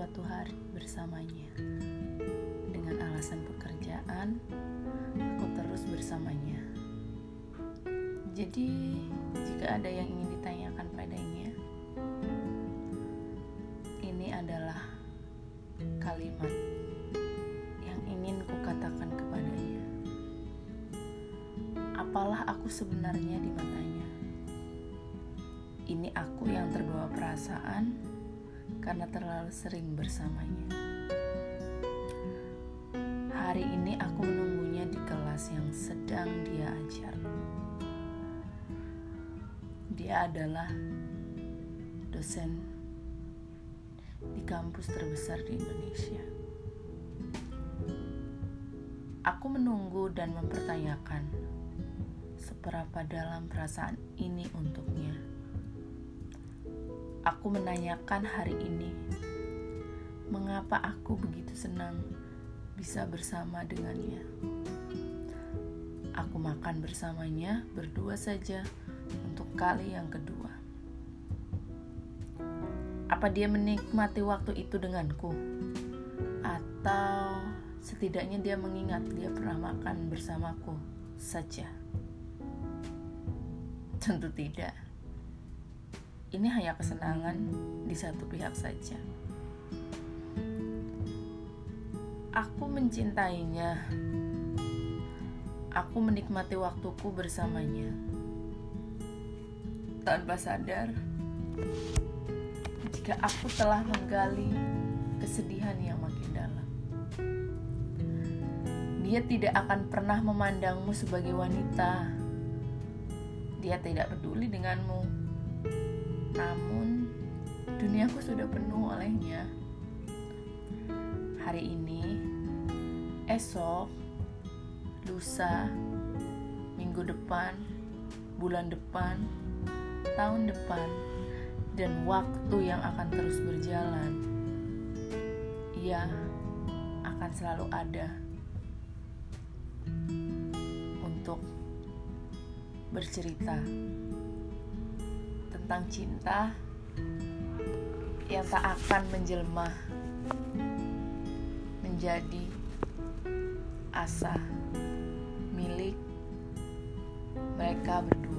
suatu hari bersamanya. Dengan alasan pekerjaan, aku terus bersamanya. Jadi, jika ada yang ingin ditanyakan padanya, ini adalah kalimat yang ingin kukatakan kepadanya. Apalah aku sebenarnya di matanya? Ini aku yang terbawa perasaan karena terlalu sering bersamanya. Hari ini aku menunggunya di kelas yang sedang dia ajar. Dia adalah dosen di kampus terbesar di Indonesia. Aku menunggu dan mempertanyakan seberapa dalam perasaan ini untuknya. Aku menanyakan hari ini, mengapa aku begitu senang bisa bersama dengannya. Aku makan bersamanya berdua saja untuk kali yang kedua. Apa dia menikmati waktu itu denganku? Atau setidaknya dia mengingat dia pernah makan bersamaku saja? Tentu tidak. Ini hanya kesenangan di satu pihak saja. Aku mencintainya. Aku menikmati waktuku bersamanya. Tanpa sadar, jika aku telah menggali kesedihan yang makin dalam. Dia tidak akan pernah memandangmu sebagai wanita. Dia tidak peduli denganmu. Namun, duniaku sudah penuh olehnya hari ini, esok, lusa, minggu depan, bulan depan, tahun depan, dan waktu yang akan terus berjalan. Ia akan selalu ada untuk bercerita tentang cinta yang tak akan menjelma menjadi asa milik mereka berdua.